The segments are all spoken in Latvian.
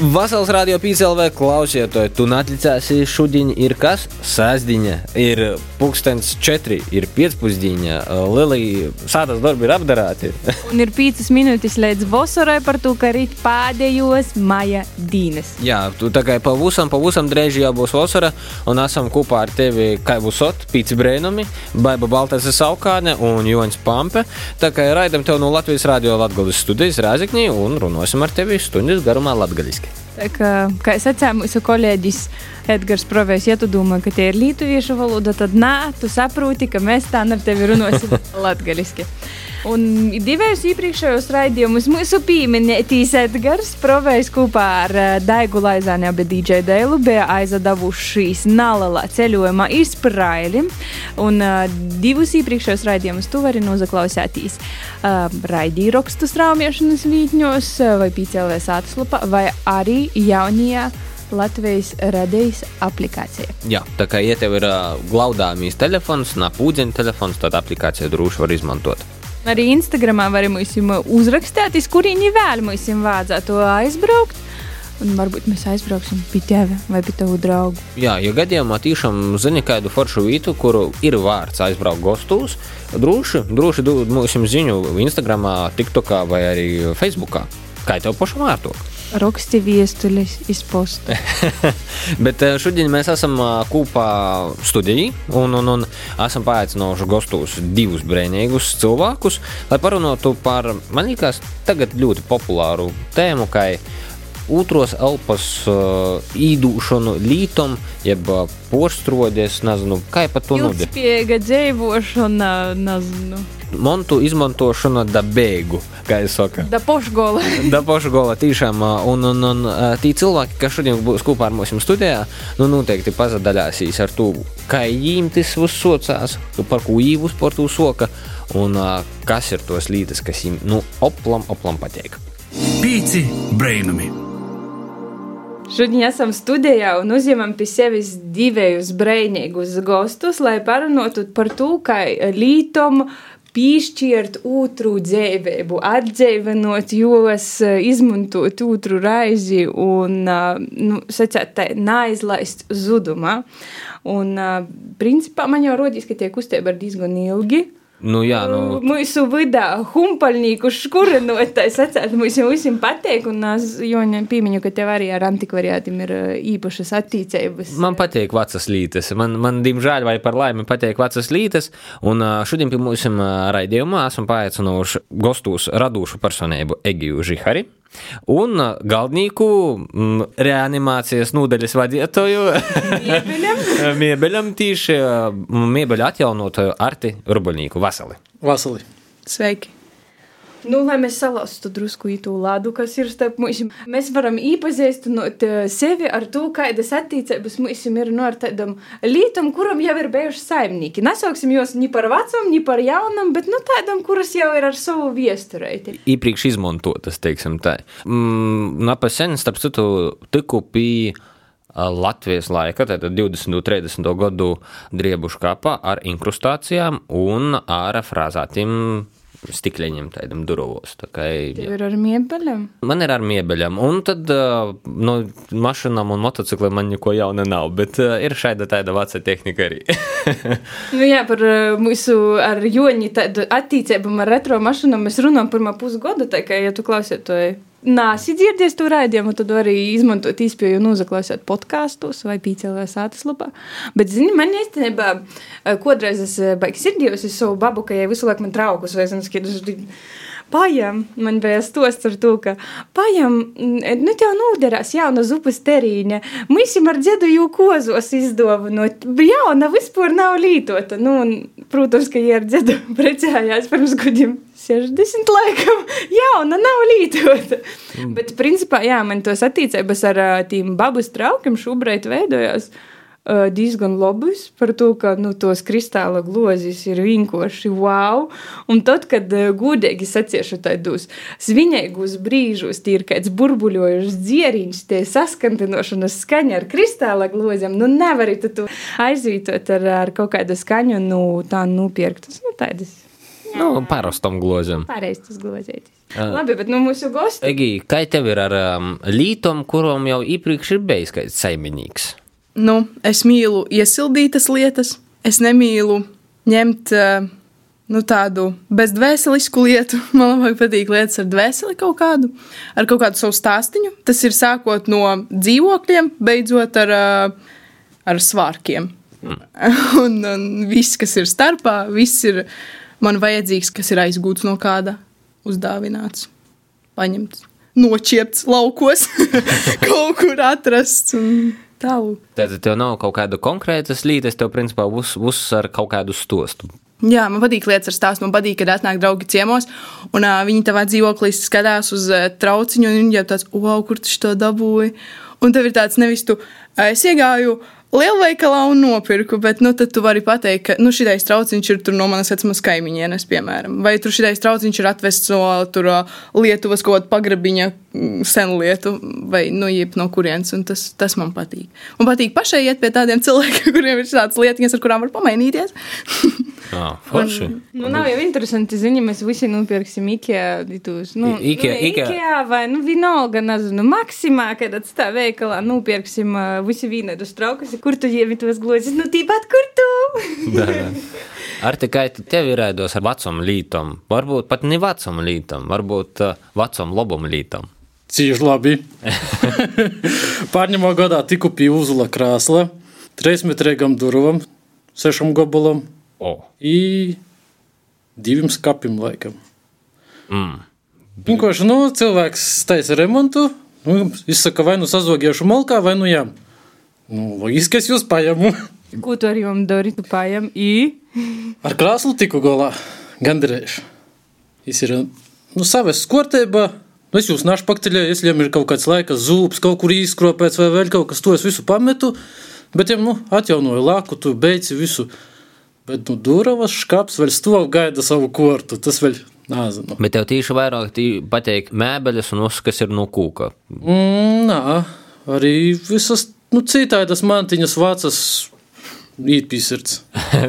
Vasals radio pīcelvē klausietoji, tu natlicēsi šodien ir kas? Sēsdiņa, ir pulkstens četri, ir piecpusdiņa, Lilija sātas darbi ir apdarāti. Un ir 5 minūtes līdz vasarai par to, ka rīt pēdējos maija dienas. Jā, tu tā kā pavusam, pavusam drēži jau būs vasara, un esam kopā ar tevi kā būsot, pīci brēnumi, Baiba Baltāsa Saukāne un Joņs Pampe. Tā kā raidam tev no Latvijas radio Latgalis studijas Rēziknī un runāsim ar tevi stundas garumā latgaliski. Kā, kā es mūsu kolēģis Edgars Provējs, ja tu domā, ka tie ir lietuviešu valoda, tad nē, tu saproti, ka mēs tā ar tevi runāsim latgaliski. Un divējos iepriekšējos raidījumus mūsu pieminētīs Edgars Provējs kopā ar uh, Daigu Laizāni abi DJ Dēlu bija aizadavušīs nalala ceļojumā izpraili. Un uh, divus iepriekšējos raidījumus tu vari nozaklausētīs uh, raidīrakstu straumiešanas vītņos uh, vai pīcēlē sātaslapā vai arī jaunajā Latvijas radijas aplikācija. Jā, tā kā ja tev ir uh, glaudāmīs telefons, napūdziņa telefons, tad aplikācija droši var izmantot. Arī Instagramā varam uzrakstīt, uz kurieni vēl mums vajadzētu aizbraukt. Un varbūt mēs aizbrauksim pie tevi vai pie tavu draugu. Jā, ja gadījumā tiešām zini kādu foršu vietu, kuru ir vārds aizbraukt gastos, droši, droši dod mums ziņu Instagram, TikTok vai arī Facebook. Kā tev pašam vārto? Raksti viestuļus izpostu. Bet eh, šodien mēs esam eh, kopā studijā un, un, un esam paaicinājuši gastos divus brīvīgus cilvēkus, lai parunātu par, man liekas, tagad ļoti populāru tēmu, kā otros elpas uh, īdūšanu lītam, jeb porstrodies, nezinu, kā pat to nodot. Ilgspējīga dzīvošana, nezinu. Montu izmantošana da beigu, kā es saku. Da pošgola. da pošgola tiešām, un, un, un tī cilvēki, kas šodien būs kopā ar mums studijā, nu noteikti pazadaļāsīs ar to, kā viņiem tas uzsocās, par ko īvus par to soka, un kas ir tos lītas, kas viņiem, nu, oplam, oplam patīk. Pīci brainumi. Šodien esam studijā un uzņemam pie sevis divus brīvīgus gostus, lai parunātu par to, kā lītom piešķirt otru dzīvību, atdzīvinot jos, izmantot otru raizi un, nu, sacēt, tā neaizlaist zudumā. Un, principā, man jau rodīs, ka tie kustība ir diezgan ilgi. Nu, jā, nu... Mūsu vidā humpaļnieku škurinotais atcēt, mums jau visiem patīk, un es Joņa piemiņu, ka tev arī ar antikvariātiem ir īpašas attīcības. Man patīk vecas lītes, man, man diemžēl vai par laimi patīk vecas lītes, un šodien pie mums raidījumā esam paaicinājuši gostos radošu personību Egiju Žihari. Un galdnieku m, reanimācijas nodaļas vadītāju Miebeļam tieši Miebeļa atjaunotāju Arti Rubaļnieku. Vasali! Vasali! Sveiki! Nu, lai mēs salaustu drusku īto lādu, kas ir starp mums, mēs varam iepazīstināt sevi ar to, kādas attiecības mums ir no ar tādam lītam, kuram jau ir bijuši saimnieki. Nesauksim jūs ni par vecam, ni par jaunam, bet nu tādam, kuras jau ir ar savu viesturēti. Īpriekš izmantotas, teiksim tā. Mm, Napasen, starp citu, tiku pie Latvijas laika, tātad 20. un 30. gadu driebušu kapā ar inkrustācijām un ar frāzātiem stikliņiem, tādam durvos. Tā kā, Tev ir ar miebeļiem? Man ir ar miebeļiem, un tad no mašīnām un motocikliem man neko jauna nav, bet ir šāda tāda veca tehnika arī. nu jā, par mūsu ar joņi attīcībām ar retro mašīnām mēs runājam pirmā pusgada, tā kā, ja tu klausies to Nāsi dzirdies to raidījumu, tad arī izmantot īspēju un uzklausīt podkāstus vai pīcēlē sātas lapā. Bet, zini, man īstenībā, kodreiz es baigi sirdījos, es savu babu, ka jau visu laiku man traukus vai zinu, skaidrs, Pajam, man bija stosts ar to, ka pajam, nu tev nūderās jauna zupas terīņa. Mūsim ar dzedu jau kozos izdāvinot. Jauna vispār nav lītota. Nu, un, protams, ka ja ar dzedu precējās pirms gadiem 60 laikam. Jauna nav lītota. Mm. Bet, principā, jā, man tos attiecības ar tīm babas traukiem šobrīd veidojās uh, diezgan labus par to, ka nu, tos kristāla glozis ir vienkārši wow. Un tad, kad uh, gudīgi saciešu tādus svinīgus brīžus, tie ir kāds burbuļojošs dzieriņš, tie saskantinošanas skaņa ar kristāla gloziem, nu nevari tu aizvītot ar, ar kaut kādu skaņu, nu tā nopirktas, nu tādas. Nu, parastam glozam. Pareizs glozētis. Labi, bet nu mūsu gosti. Egi, kā tev ir ar um, lītom, kuram jau iepriekš ir bijis kāds saimnieks? Nu, es mīlu iesildītas lietas, es nemīlu ņemt uh, nu, tādu bezdvēselisku lietu. Man labāk patīk lietas ar dvēseli kaut kādu, ar kaut kādu savu stāstīņu. Tas ir sākot no dzīvokļiem, beidzot ar, uh, ar svārkiem. Mm. un, un viss, kas ir starpā, viss ir man vajadzīgs, kas ir aizgūts no kāda uzdāvināts, paņemts, nočiepts laukos, kaut kur atrasts. Tālu. Tad tev nav kaut kāda konkrēta līnija, es tev principā uz, uzsver kaut kādu stostu. Jā, man patīk lietas ar stāstu. Man patīk, kad atnāk draugi ciemos, un uh, viņi tavā dzīvoklī skatās uz uh, trauciņu, un viņi jau tāds, wow, kur tu to dabūji. Un tev ir tāds, nevis tu, uh, es iegāju lielveikalā un nopirku, bet nu, tad tu vari pateikt, ka nu, šis trauciņš ir no manas vecās kaimiņienes, piemēram, vai tur šis trauciņš ir atvests no tur, Lietuvas kaut kāda pagrabiņa mm, senu lietu, vai nu, no kurienes, tas, tas man patīk. Man patīk pašai iet pie tādiem cilvēkiem, kuriem ir šādas lietiņas, ar kurām var pamainīties. Forši. Nu, nav jau interesanti ziņa, mēs visi nopirksim Ikea, tūs, nu, Ikea- nu, Ikea. Ikea vai, nu, vienalga, nezinu, Maksimā, kad atstā veikalā nopirksim uh, visi vienādus traukus, kur tu ievi tos glozes, nu, tīpat, kur tu? Da, da. Ar tikai tev ir raidos ar vecumu lītam, varbūt pat ne vecumu lītam, varbūt uh, vecumu labumu lītam. Cieši labi. Pārņemā gadā tiku pie uzula krāsla, trīsmetrīgam durvam, sešam gabalam O, i diviem skapim laikam. mm. Vienkārši, nu, cilvēks taisa remontu, nu, izsaka vai nu sazogiešu malkā, vai nu jām. Nu, loģiski, es jūs paņemu. Ko tu ar jums dari? Tu paņem i? Ar krāslu tiku galā, gandrīz. Viņš ir nu, savas skortībā. Nu, es jūs našu pakteļoju, es viņam ir kaut kāds laika zūps, kaut kur izkropēts vai vēl kaut kas, to es visu pametu. Bet, ja nu, atjaunoju laku, tu beidzi visu. Bet, nu, durvas škaps vēl stāv gaida savu kortu. Tas vēl nezinu. Bet tev tīši vairāk tī pateikt mēbeles un viss, kas ir no kūka. Mm, nā, arī visas nu, citādas mantiņas vācas īpīsirds.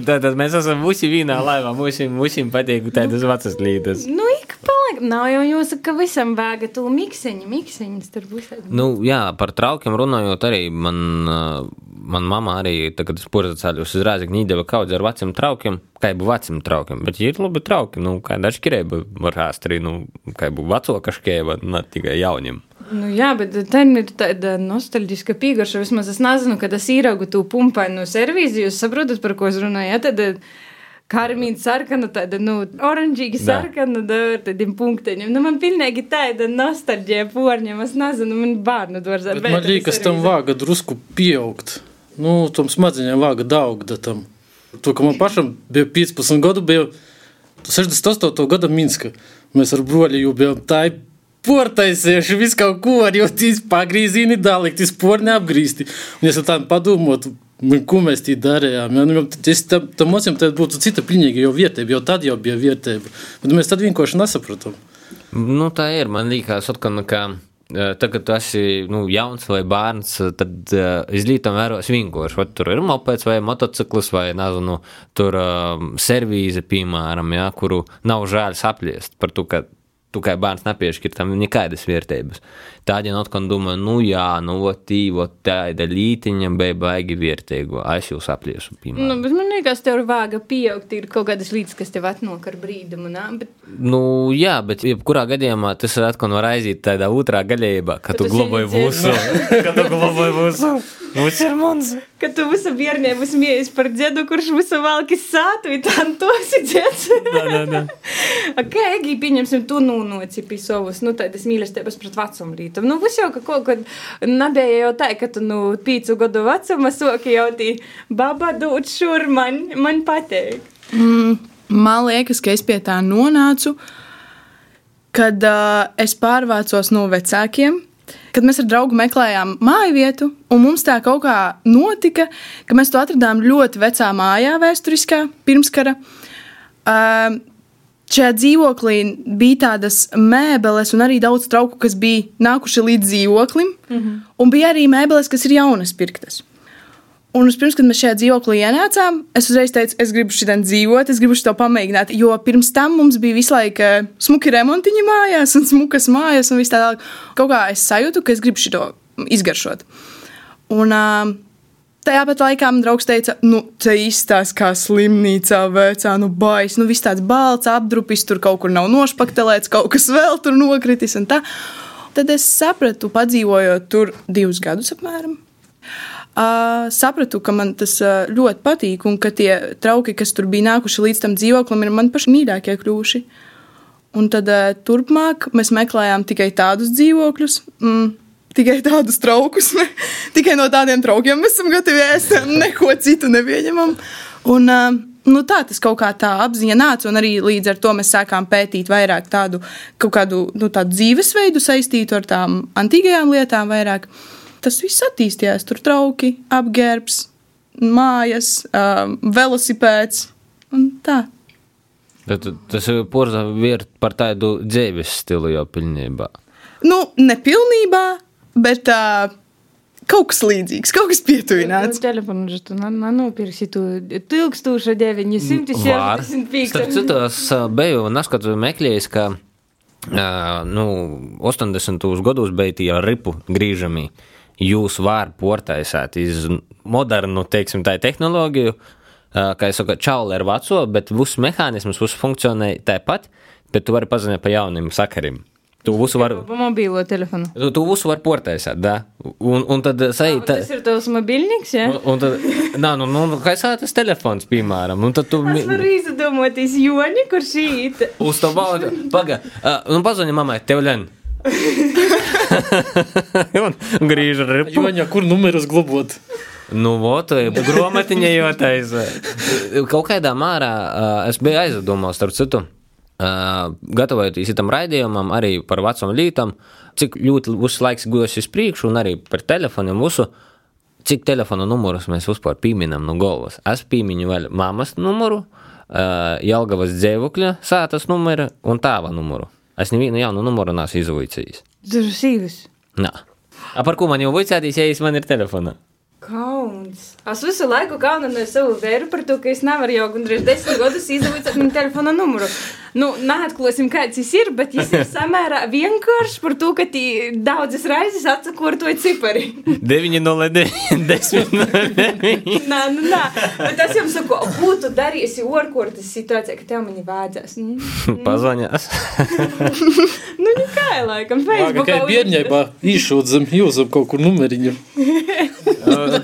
Tātad mēs esam visi vienā laivā, mums patīk tādas vecas lītas. Nu, ik paliek. Nav jau jāsaka, ka visam vāga tu mikseņi, mikseņi tur būs. Nu, jā, par traukiem runājot, arī man, uh, man mamma arī tagad spurta ceļus uz rāzi, ka kaudz ar veciem traukiem, kā jau veciem traukiem, bet ir labi trauki, nu, kā dažkārt var rāst arī, nu, kā jau veco kaškēva, ne tikai jauniem. Nu, jā, bet tā ir tāda nostalģiska pīgarša. Vismaz es nezinu, kad es īraugu to pumpainu servīzi, jūs saprotat, par ko es runāju. Ja? Tad karmīna sarkana, tāda, nu, oranžīga sarkana, da, ar tādiem punkteņiem. Nu, man pilnīgi tāda nostalģija porņiem. Es nezinu, man bērnu dārzā. Bet man liekas, tam vāga drusku pieaugt. Nu, tam smadzenēm vāga daudz tam. To, ka man pašam bija 15 gadu, bija 68. gada Minska. Mēs ar broļi jau bijām tā portaisieši, visu kaut ko, ar jau tīs pagrīzīni dalikt, tīs porni apgrīsti. Un es tā padomātu, man, ko mēs tī darījām. Ja? Nu, es tam, tam mocim tad būtu cita pilnīgi jau vietība, jau tad jau bija vietība. Bet mēs tad vienkārši nesapratām. Nu, tā ir. Man liekas, atkal, ka eh, tad, kad tu esi nu, jauns vai bērns, tad uh, izglītām vēros vienkārši. Vai tur ir mopeds vai motociklis vai, nezinu, tur uh, servīze, piemēram, ja, kuru nav žēl sapliest par to, ka tu kā bērns nepiešķir tam nekādas vērtības. Tādien atkal domāju, nu jā, nu, tī, tāda lītiņa bija baigi vērtīga. Es jūs apliesu, piemēram. Nu, bet man liekas, tev ir vāga pieaugt, ir kaut kādas lietas, kas tev atnāk ar brīdumu. nā, Bet Nu, jā, bet jebkurā gadījumā tas atkal var aiziet tādā otrā gaļībā, kad tu globoji mūsu. Kad tu globoji mūsu. Mūs ir mans. Kad tu visu bērniem smiejies par dziedu, kurš visu valki sātu, tā to esi dzieds. Jā, jā, jā. Kā Egi, pieņemsim, tu nūnoci pie savas, nu, tādas mīlestības pret vecumu rītam. Nu, viss jau, ka kaut kad nebija jau tā, ka tu, nu, pīcu gadu vecuma soki jau tī baba dūt šur, man, man pateik. Man liekas, ka es pie tā nonācu, kad uh, es pārvācos no vecākiem. kad mēs ar draugu meklējām māju vietu, un mums tā kaut kā notika, ka mēs to atradām ļoti vecā mājā, vēsturiskā, pirmskara. Uh, Šajā dzīvoklī bija tādas mēbeles, un arī daudz trauku, kas bija nākuši līdz dzīvoklim. Mm -hmm. Un bija arī mēbeles, kas ir jaunas pirktas. Un pirms, kad mēs šajā dzīvoklī ienācām, es uzreiz teicu, es gribu šeit dzīvot, es gribu to pamēģināt. Jo pirms tam mums bija visu laiku eh, smuki remontiņi mājās, un smukas mājas, un viss tādā. Kaut kā es sajūtu, ka es gribu šo izgaršot. Un, uh, Tajā pat laikā man draugs teica, nu, te izstāsta kā slimnīcā, vecā, nu, bais, nu, viss tāds balts, apdrupis, tur kaut kur nav nošpaktelēts, kaut kas vēl tur nokritis un tā. Tad es sapratu, padzīvojot tur divus gadus apmēram. Uh, sapratu, ka man tas uh, ļoti patīk, un ka tie trauki, kas tur bija nākuši līdz tam dzīvoklim, ir man paši mīļākie kļuvuši. Un tad uh, turpmāk mēs meklējām tikai tādus dzīvokļus. Mm, tikai tādus traukus. Ne? Tikai no tādiem traukiem mēs esam gatavi ēst, neko citu nepieņemam. Un, nu, tā tas kaut kā tā apziņa nāca, un arī līdz ar to mēs sākām pētīt vairāk tādu, kādu nu, tādu dzīvesveidu saistītu ar tām antīkajām lietām. Vairāk. Tas viss attīstījās. Tur trauki, apģērbs, mājas, velosipēds un tā. Tad, tas ir par tādu dzīves stilu jau pilnībā. Nu, nepilnībā, Bet uh, kaut kas līdzīgs, kaut kas pietuvināts. Telefonu už tu nenopirksi tu 1965. Starp citu, es biju neskatu meklējis, ka uh, nu, 80. gados bija tie ripu grīžami. Jūs varat portaisēt iz modernu, teiksim, tā tehnoloģiju, uh, kā es saku, čauli ar veco, bet viss mehānisms, viss funkcionē tāpat, bet tu vari pazināt pa jauniem sakariem. Tu visu vari. Mobilo telefonu. Tu, tu visu vari portaisēt, da. Un, un tad sai. Tā, tas ir tavs mobilniks, jā? Ja? Un, un tad, nā, nu, nu, kā sā tas telefons, piemēram. Un tad tu. Es varu izdomāties Joni, kurš īt. Uz to baudu. Paga, uh, nu pazaņa mammai, tev len. un grīž ar ripu. Joņa, kur numerus glabot? Nu, vot, gromatiņa jotais. Kaut kādā mārā uh, es biju aizdomās, starp citu. Uh, gatavojoties tam raidījumam, arī par vecām lītām, cik ļoti visu laiku gūs uz priekšu, un arī par telefoniem visu, cik telefona numurus mēs vispār pieminam no galvas. Es piemiņu vēl mammas numuru, uh, Jelgavas dzīvokļa sātas numuru un tāva numuru. Es nevienu jaunu numuru neesmu izvaicījis. Tas ir sīvis. Nā. A par ko man jau vaicāties, ja es man ir telefona? Kauns. Es visu laiku kaunināju savu vēru par to, ka es nevaru jau gandrīz desmit gadus izdomāt viņa telefona numuru. Nu, neatklāsim, kāds tas ir, bet tas ir samērā vienkārši par to, ka tī daudzas reizes atsakotoja cipari. 909, 10. Nā, nu, nā. Bet es jums saku, ko tu darīsi orkortas situācijā, ka tev mani vādzās? Mm. Pazaņās. nu, nekā, laikam, Facebook. Kā bērņībā īšūt zem jūzam kaut kur numeriņu.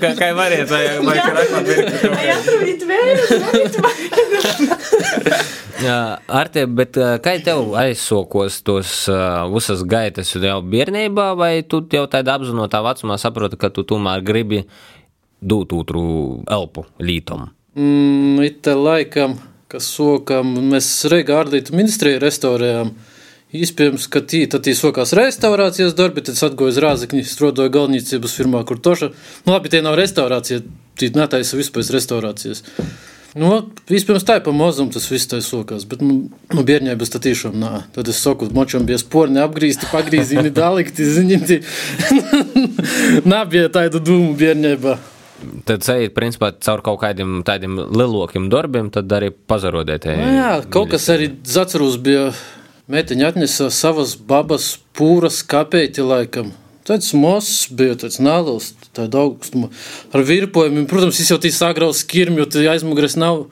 kā, kā variet, vai, vai kā rakstīt? Vai atrunīt vēru? Ar tevi, bet kā tev aizsokos tos uh, visas gaitas jau bērnībā, vai tu jau tādā apzinātā vecumā saproti, ka tu tomēr gribi dot otru elpu lītam? Mm, it laikam, kas sokam, mēs Reiga ārdītu ministriju restaurējām. Iespējams, ka tī, tad tī sokās restaurācijas darbi, tad uz Rāzakņi, strodoju galvnīcības firmā, kur toša. Nu, labi, tie nav restaurācija, tī netaisa vispār restaurācijas. Nu, vispirms tā ir pa mazumu, tas viss tā sokās, bet nu, nu bez tā tiešām nā. Tad es saku, močam bija sporni apgrīsti, pagrīzini, dalikti, ziņinti. Nā, bija tādu dūmu bērņai. Tad ceļot, principā, caur kaut kādiem tādiem lielokiem darbiem, tad arī pazarodētie. Nu, jā, kaut kas arī Zacerus bija Meitiņa atnesa savas babas pūras kapēti laikam. Tāds mazs bija, tāds neliels, tāda augstuma ar virpojumiem. Protams, es jau tī sagraus skirmi, jo tī aizmugures nav.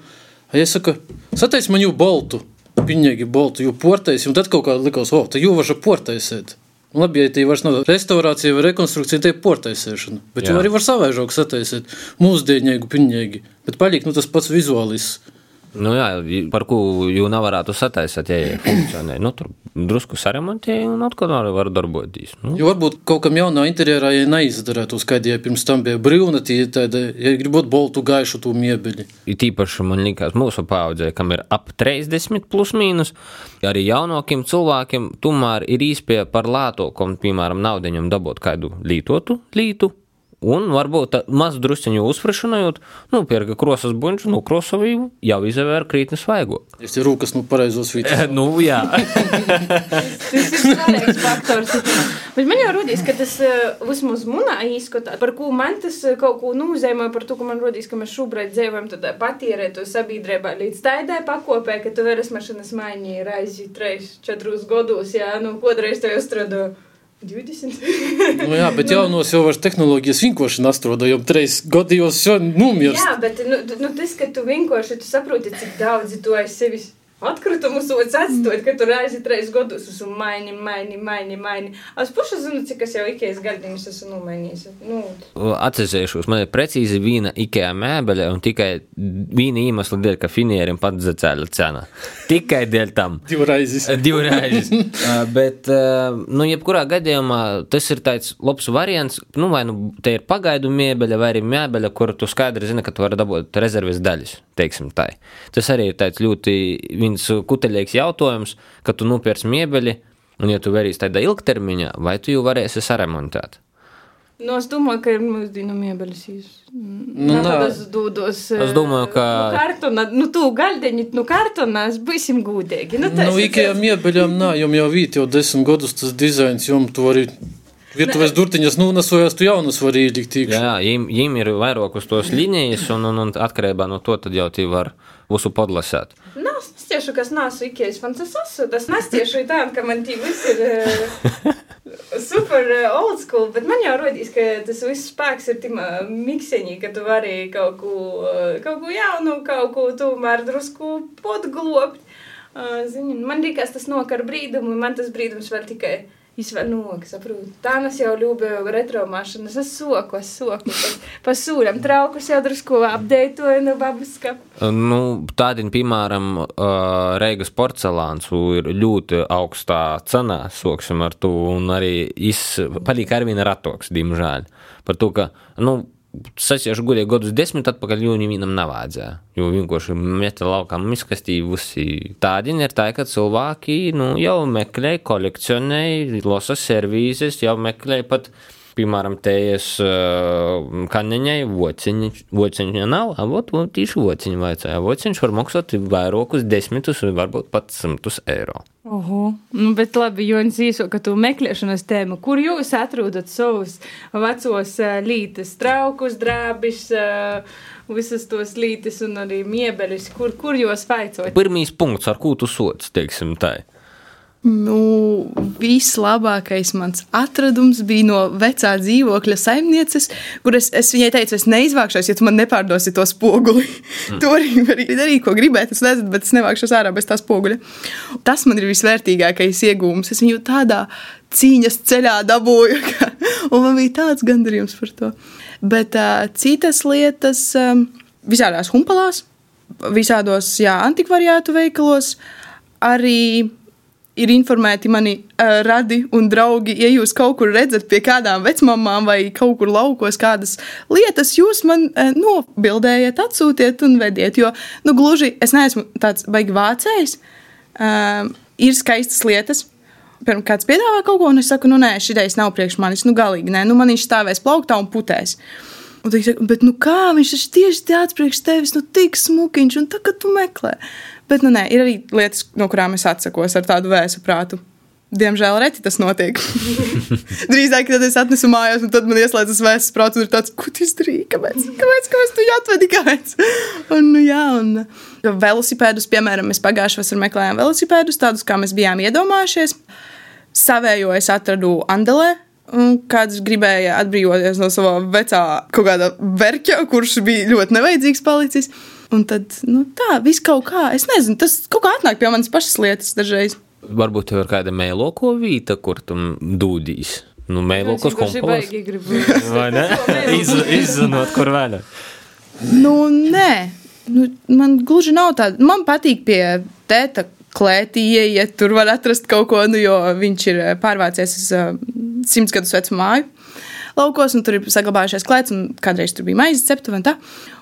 Es saku, sateic man jau boltu, piņēgi boltu, jo portais, un tad kaut kā likos, o, tā jau važa portaisēt. Nu, labi, ja tī vairs nav restaurācija vai rekonstrukcija, tā ir portaisēšana. Bet Jā. jau arī var savaižok sataisēt mūsdienīgu piņēgi. Bet paliek, nu, tas pats vizuālis. Nu, jā, par ko jau nevarētu sataisīt, ja ir funkcionē. Nu, tur drusku saremontēja un atkal var darboties. Nu, Jo varbūt kaut kam jaunā interjerā, ja neizdarētu uz kādiem pirms tam bija brīvna, tie tāda, ja gribot boltu gaišu to miebeli. Ir tīpaši man liekas, mūsu paudzē, kam ir ap 30 plus mīnus, arī jaunākiem cilvēkiem tomēr ir īspēja par lētāku, piemēram, naudiņam dabūt kādu lītotu lītu. Un varbūt maz drusciņu uzfrišinājot, nu, pierga krosas buņģu, nu, krosavību jau izvēr krītni svaigo. Es tie rūkas, nu, pareizos vītus. nu, jā. Tas ir svarīgs faktors. Bet man jau rodīs, ka tas eh, vismaz manā izskatā, par ko man tas eh, kaut ko nozīmē, par to, ka man rodīs, ka mēs šobrīd dzīvojam tādā patīrētu sabiedrībā līdz tādai pakopē, ka tu veras mašinas mainīji reizi 3, 4 gados, jā, nu, kodreiz tev uzstrādā 20. Nu, jā, bet jaunos jau vairs tehnoloģijas vienkārši nastrādājam. Treis gadījos jau numirs. Jā, bet nu, nu, tas, ka tu vienkārši tu saproti, cik daudz tu aiz sevis atkritumus atstot, ka tu reizi trīs gadus esmu maini, maini, maini, maini. Es pušu zinu, cik es jau ikējas gardiņus esmu nomainījis. Nu, Atcerēšos, man ir precīzi viena IKEA mēbele un tikai viena iemesla dēļ, ka finierim pats zacēla cena. Tikai dēļ tam. Divreizes. Divreiz. Uh, Bet, nu, jebkurā gadījumā tas ir tāds labs variants. Nu, vai nu te ir pagaidu mēbeļa, vai arī mēbeļa, kur tu skaidri zini, ka tu vari dabūt rezerves daļas. Teiksim, tā. Tas arī ir tāds ļoti viens kuteļīgs jautājums, ka tu nopērci mēbeļi, un ja tu verīsi tādā ilgtermiņā, vai tu jau varēsi saremontēt. Nu, es domāju, ka ir mūsdienu miebelis. Nu, tādas dūdos. Es domāju, ka- Nu, kartona, nu, tu galdiņi, nu, kartona, es būsim gūdīgi. Nu, tas Nu, tas- miebeļām, nā, jums jau vīt jau desmit gadus tas dizains, jums tu vari virtuves durtiņas nūnesojās, tu jaunas vari ielikt Jā, viņiem, ir vairākas tos līnijas, un, un, un atkarībā no to tad jau tie var visu podlasēt. Nā, tieši, kas nesu ikējas fans, es esmu, tas nes tieši tā, ka man tī viss ir eh, super eh, old school, bet man jau rodīs, ka tas viss spēks ir timā mikseņī, ka tu vari kaut ko, eh, kaut ko jaunu, kaut ko tomēr drusku podglobt. Uh, Zini, man liekas, tas nokar brīdumu, man tas brīdums vēl tikai izvēl nok, saprot. Tā mēs jau ļūbēju retro mašinas, es soku, es soku, pa, sūļam traukus jau drusku apdeitoju no babas skapa. Nu, Tādien, piemēram, uh, Reigas porcelāns ir ļoti augstā cenā, soksim ar to, un arī palika ar vienu ratoks, diemžēl. Par to, ka, nu, Sasiešu gudīgi gadus desmit atpakaļ, jo viņam nevajadzēja. Jo vienkārši meta laukā miskastī visi tādi ir tā, ka cilvēki nu, jau meklē, kolekcionē, losa servīzes, jau meklē pat, piemēram, tejas uh, kaneņai vociņi, vociņa nav, a vot, vot tieši vociņi vajadzēja. Vociņš var maksāt vairākus desmitus, varbūt pat simtus eiro. Oho, nu, bet labi, Jonas īso, ka tu meklēšanas tēmu, kur jūs atrodat savus vecos uh, lītes, traukus, drābis, uh, visas tos lītes un arī miebelis, kur, kur jūs vaicot? Pirmīs punkts, ar ko tu sots, teiksim tā. Nu, vislabākais mans atradums bija no vecā dzīvokļa saimnieces, kur es, es viņai teicu, es neizvākšos, ja tu man nepārdosi to spoguli. Mm. to arī var darīt, ko gribēt, es nezinu, bet es nevākšos ārā bez tā spoguļa. Tas man ir visvērtīgākais iegūms. Es viņu tādā cīņas ceļā dabūju, ka, un man bija tāds gandarījums par to. Bet uh, citas lietas um, visādās humpalās, visādos jā, antikvariātu veikalos, arī ir informēti mani uh, radi un draugi. Ja jūs kaut kur redzat pie kādām vecmāmām vai kaut kur laukos kādas lietas, jūs man uh, nobildējiet, atsūtiet un vediet. Jo, nu, gluži es neesmu tāds baigi vācējs. Uh, ir skaistas lietas. Pirmā kāds piedāvā kaut ko, un es saku, nu, nē, šī ideja nav priekš manis. Nu, galīgi nē, nu, man viņš stāvēs plauktā un putēs. Un viņš saka, bet nu kā viņš ir tieši tāds priekš tevis, nu, tik smukiņš, un tā, ka tu meklē. Bet, nu, nē, ir arī lietas, no kurām es atsakos ar tādu vēsu prātu. Diemžēl reti tas notiek. Drīzāk, kad es atnesu mājās, un tad man ieslēdzas vēsts prāts, un ir tāds, ko tu izdarīji, kāpēc, kāpēc, kāpēc tu atvedi, kāpēc? Un, nu, jā, un velosipēdus, piemēram, mēs pagājušajā vasarā meklējām velosipēdus, tādus, kā mēs bijām iedomājušies. Savējo es atradu Andelē, kāds gribēja atbrīvoties no sava vecā kaut kāda verķa, kurš bija ļoti nevajadzīgs palicis. Un tad, nu, tā, viss kaut kā, es nezinu, tas kaut kā atnāk pie manas pašas lietas dažreiz. Varbūt tev ir kāda mēloko vīta, kur tu dūdīs. Nu, mēlokos gribu. Vai ne? Iz, izzinot, kur vēl. Nu, nē, nu, man gluži nav tāda. Man patīk pie tēta klētī ieiet, tur var atrast kaut ko, nu, jo viņš ir eh, pārvācies uz uh, simts gadus vecu māju. Laukos, un tur ir saglabājušies klēts, un kādreiz tur bija maizes ceptuve un tā.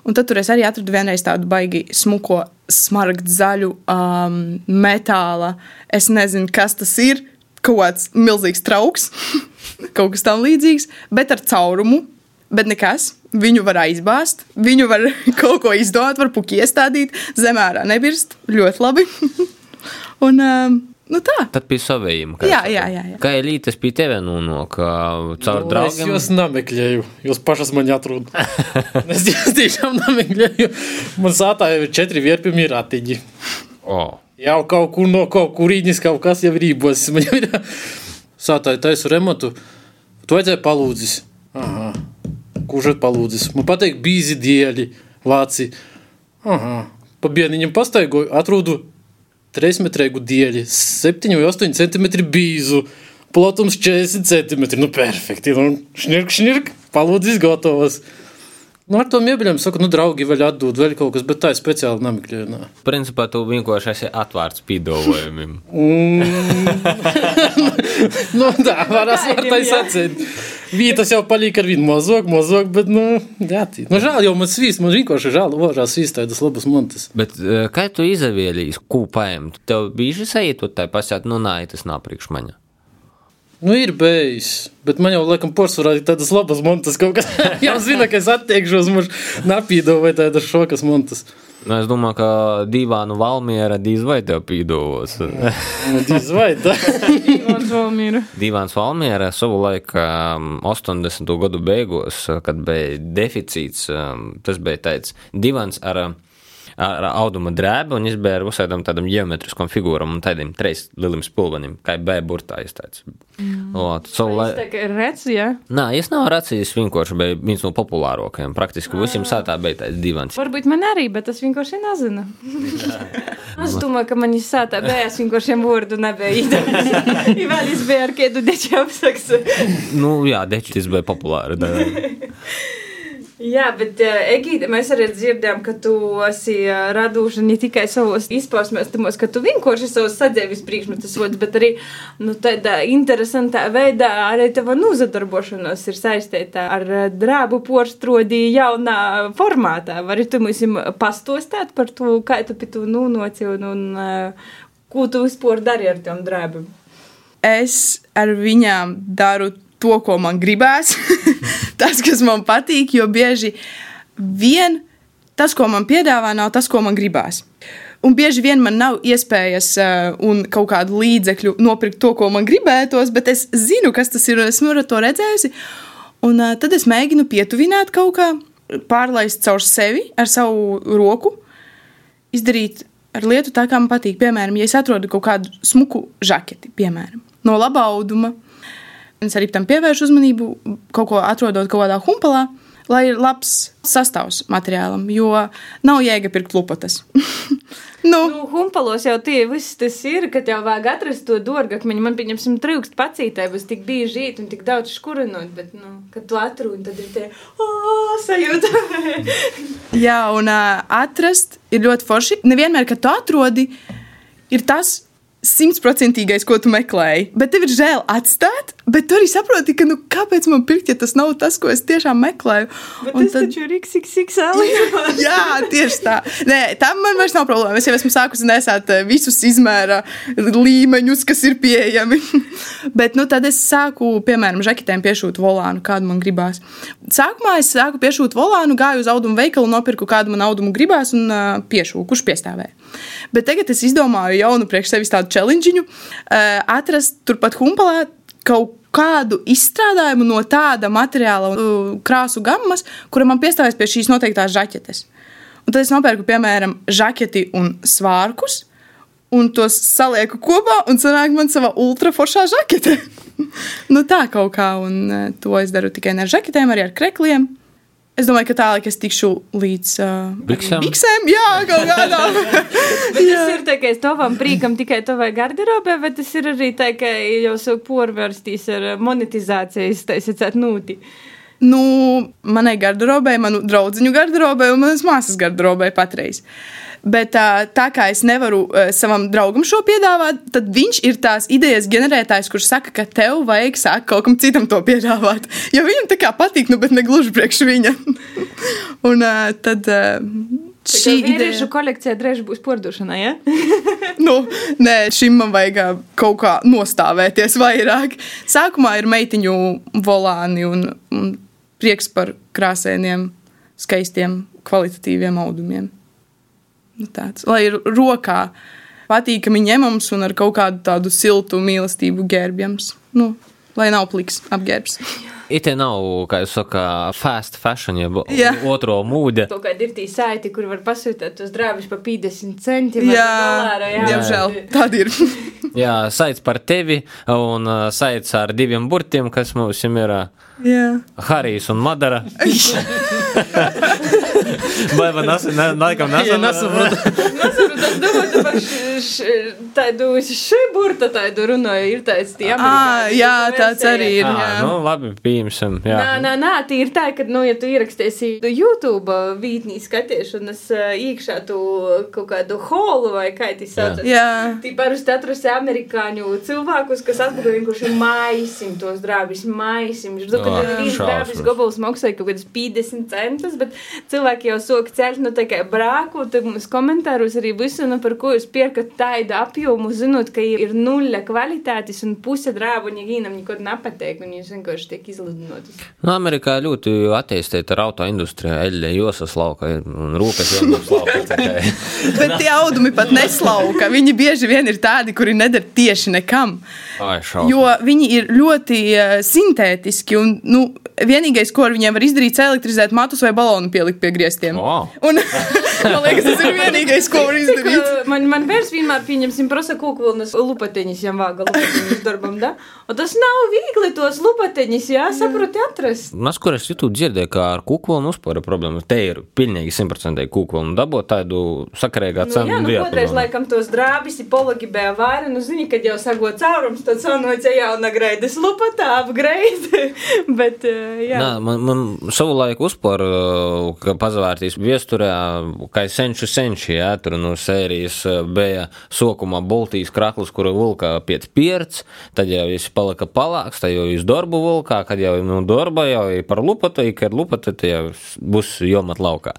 Un tad tur es arī atradu vienreiz tādu baigi smuko, smaragdu zaļu um, metāla. Es nezinu, kas tas ir. Kaut kāds milzīgs trauks, kaut kas tam līdzīgs, bet ar caurumu. Bet nekas, viņu var aizbāzt, viņu var kaut ko izdomāt, var puķi iestādīt, zemē nebirst. Ļoti labi. un, um, Nu tā. Tad bija savējiem. Jā, jā, jā, jā. Kā elītes pie tevis nonāk caur Nu, draugiem? Es jūs nemeklēju, jūs pašas man atrunāt. es jūs tiešām nemeklēju. Man sātā jau ir četri vierpimi ratiņi. O, Jau kaut kur no kaut kurīņas kaut kas jau ir rībos. Man jau ir sātā taisu remontu. Tu vajadzēja palūdzis. Aha. Kurš ir palūdzis? Man patīk bīzi dieļi, vāci. Aha. Pa bieniņam pastaigoju, atrodu trīsmetrīgu dieļi, 7 vai 8 cm bīzu. Platums 40 cm. Nu, perfekti. Nu, šnirk, šnirk, palūdzis gatavs. Nu, ar to miebiļiem saku, nu, draugi vēl atdod vēl kaut kas, bet tā es speciāli nemeklēju. nā. principā tu vienkārši esi atvērts pīdolojumiem. Nu, tā varas var tā sacīt. Vītas jau palika ar vienu mazāk, mazāk, bet, nu, jā, tī. Nu, žēl jau man svīst, man vienkārši žēl, varā svīst tādas labas montas. Bet eh, kā tu ko paņemt? Tev bija šis ejot, tā pasēt, nu, nē, tas nav priekš maņa. Nu, ir bijis, bet man jau, laikam, porcelāna ir tādas labas montas, kas. jau zina, ka es attiekšos, man napīdo vai tādas šokas montas. Nu, es domāju, ka divānu valmiera diez vai tev pīdovos. Nu, diez vai tā. Un Valmīra. Divāns valmiera savulaik um, 80. gadu beigās, kad bija deficīts, um, tas bija tāds divāns ar um, ar auduma drēbi, un ar visādām tādām geometriskām figūrām un tādiem trīs lieliem spulvenim, kā B burtā izteicis. Mm. Tas ir redzams, jā. Nē, es nav racījis, vienkārši bija viens no populārākajiem. Praktiski visiem sātā bija tāds divans. Varbūt man arī, bet tas vienkārši nezina. es domāju, ka man izsātā bija, es vienkārši vārdu nebija īstenībā. Vēl es biju ar kādu deču apsaksu. Nu, jā, deči tas bija populāri. Jā, bet, uh, Egīte, mēs arī dzirdējām, ka tu esi uh, raduši ne tikai savos izpausmēs, tumos, ka tu vienkārši savus sadzīves priekšmetus vod, bet arī nu, tādā interesantā veidā arī tava nozadarbošanos ir saistīta ar uh, drābu porstrodī jaunā formātā. Vari tu mums pastostāt par to, kā tu pie tu nūnoci un, un uh, ko tu vispār dari ar tiem drābiem? es ar viņām daru to, ko man gribās, tas, kas man patīk, jo bieži vien tas, ko man piedāvā, nav tas, ko man gribās. Un bieži vien man nav iespējas uh, un kaut kādu līdzekļu nopirkt to, ko man gribētos, bet es zinu, kas tas ir un esmu to redzējusi. Un uh, tad es mēģinu pietuvināt kaut kā, pārlaist caur sevi ar savu roku, izdarīt ar lietu tā, kā man patīk. Piemēram, ja es atrodu kaut kādu smuku žaketi, piemēram, no laba auduma, es arī tam pievēršu uzmanību, kaut ko atrodot kaut kādā humpalā, lai ir labs sastāvs materiālam, jo nav jēga pirkt lupatas. nu, Nu, humpalos jau tie viss tas ir, ka tev vajag atrast to dārgakmeņu. Man, pieņemsim, trūkst pacītē, būs tik bieži īt un tik daudz škurinot, bet, nu, kad tu atrūni, tad ir tie, o, sajūta. jā, un uh, atrast ir ļoti forši. Nevienmēr, kad tu atrodi, ir tas simtprocentīgais, ko tu meklēji. Bet tev ir žēl atstāt, bet tu arī saproti, ka, nu, kāpēc man pirkt, ja tas nav tas, ko es tiešām meklēju. bet Un tas taču ir XXX salīdzinājums. Jā, tieši tā. Nē, tam man vairs nav problēma. Es jau esmu sākusi nesēt eh, visus izmēra līmeņus, kas ir pieejami. Bet nu, tad es sāku, piemēram, žaketēm piešūt volānu, kādu man gribās. Sākumā es sāku piešūt volānu, gāju uz audumu veikalu, nopirku kādu man audumu gribās un uh, piešūku, kurš piestāvēja. Bet tagad es izdomāju jaunu priekš sevis tādu challenge, uh, atrast turpat humpalā kaut kādu izstrādājumu no tāda materiāla, uh, krāsu gammas, kura man piestāvēs pie šīs noteiktās žaketes. Un tad es nopērku, piemēram, žaketi un svārkus, un tos salieku kopā, un sanāk man savā ultraforšā žakete. nu tā kaut kā, un uh, to es daru tikai ne ar žaketēm, arī ar krekliem. Es domāju, ka tālāk es tikšu līdz uh, Biksēm? biksēm. Jā, kaut kādā. Bet tas ir tā, ka es tavam prīkam tikai tavai garderobē, bet tas ir arī tā, ka jau savu porvērstīs ar monetizācijas, tā atsāt nūti. Nu, manai garderobē, manu draugu garderobē un manas māsas garderobē patreiz. Bet tā, tā kā es nevaru uh, savam draugam šo piedāvāt, tad viņš ir tās idejas ģenerētājs, kurš saka, ka tev vajag sākt kaut kam citam to piedāvāt. Jo viņam tā kā patīk, nu, bet ne gluži priekš viņa. un uh, tad. Uh, Šī vīriešu kolekcija drēž būs pordošanai, ja? nu, nē, šim man vajag kaut kā nostāvēties vairāk. Sākumā ir meitiņu volāni un, un prieks par krāsainiem, skaistiem, kvalitatīviem audumiem. Nu, tāds, lai ir rokā patīkami ņemams un ar kaut kādu tādu siltu mīlestību ģērbjams. Nu, lai nav pliks apģērbs. It nav, kā jūs sakāt, fast fashion, jeb Jā. otro mūde. Kaut kāda ir tī saiti, kur var pasūtīt tos drābus par 50 centiem. Jā, dolāru, jā. diemžēl tāda ir. Jā, saits par tevi un uh, saits ar diviem burtiem, kas mums ir uh, Jā. Harijs un Madara. Vai man tas ne, laikam Ja nesaprot? nesaprotu. Nesaprotu, es domāju par š- š- tādu šī burta tādu runāju, ir tāds tie À, jā, tāds arī ir. Ā, Jā. nu, labi, pieņemsim. Jā. Nē, nē, nē, tā ir tā, ka, nu, ja tu ierakstīsi YouTube vītnī skatiešanas ā, iekšā tu kaut kādu holu vai kā tas sauc. Jā. Tī parasti atrasti amerikāņu cilvēkus, kas atpakaļ vienkārši maisim tos drābis, maisim. Es domāju, ka viens šausmas. drābis gobals maksāja kaut kādas 50 centus, bet cilvēki jau sok ceļ, nu, tā kā brāku, tad mums komentāros arī visu, nu, par ko jūs pierkat tādu apjomu, zinot, ka ir nulle kvalitātes un puse drābu, un ja vienam neko nepateik, un jūs vienkārši tiek izlidinotas. Nu, Amerikā ļoti attīstīta ar auto industriju, eļļa, josas lauka un rūpes jomas lauka. Bet tie audumi pat neslauka. Viņi bieži vien ir tādi, kuri neder tieši nekam. Ai, šausmas. Jo viņi ir ļoti uh, sintētiski. Un, nu, vienīgais, ko ar viņiem var izdarīt, ir elektrizēt matus vai balonu pielikt pie griestiem. Wow. Un, man liekas, tas ir vienīgais, ko var izdarīt. Ka Man, man vairs vienmēr pieņemsim prasa kūkvilnas lupateņas, jām vāga lupateņas darbam, da? Un tas nav viegli tos lupateņas, jā, saproti atrast. Mas, kur es jūtu dzirdēju, ka ar kukolu uzpāra problēma. Te ir pilnīgi simtprocentīgi un dabot tādu sakarīgā Nu, cenu. jā, nu, kādreiz laikam tos drābis ir pologi bija vaira, nu, zini, kad jau sago caurums, tad sanoca jauna greidas lupatā apgreida. Bet, jā. Nā, man, man savu laiku uzpāra, ka pazavērtīs viesturē, kā senču senči, jā, tur no sērijas bija sokumā Baltijas kraklis, kuru vilka pēc pierts, tad jau viņš palika palāks, tad jau viņš darbu vilkā, kad jau no darba jau ir par lupatu, kad lupatu, tad jau būs jomat laukā.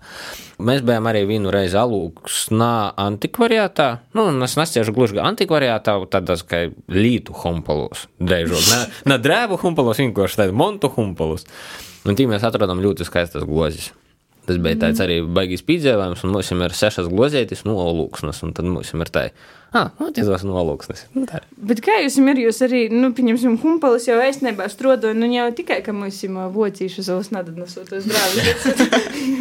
Mēs bijām arī vienu reizi alūksnā antikvariātā, nu, es nesiešu gluži antikvariātā, tādas kā lītu humpalos, drēžot, ne, ne drēbu humpalos, vienkārši tādu montu humpalos. Un tī mēs atradām ļoti skaistas glozes. Tas bija tāds arī baigīs piedzīvājums, un mums ir sešas glozētas no olūksnes, un tad mums ir tā, ah, nu, tas no olūksnes. Nu. Bet kā jūs ir, jūs arī, nu, pieņemsim, humpalis jau ēstnībā strodoju, nu, jau tikai, ka mums ir vocīšu savus nadadnosūtos drāvis.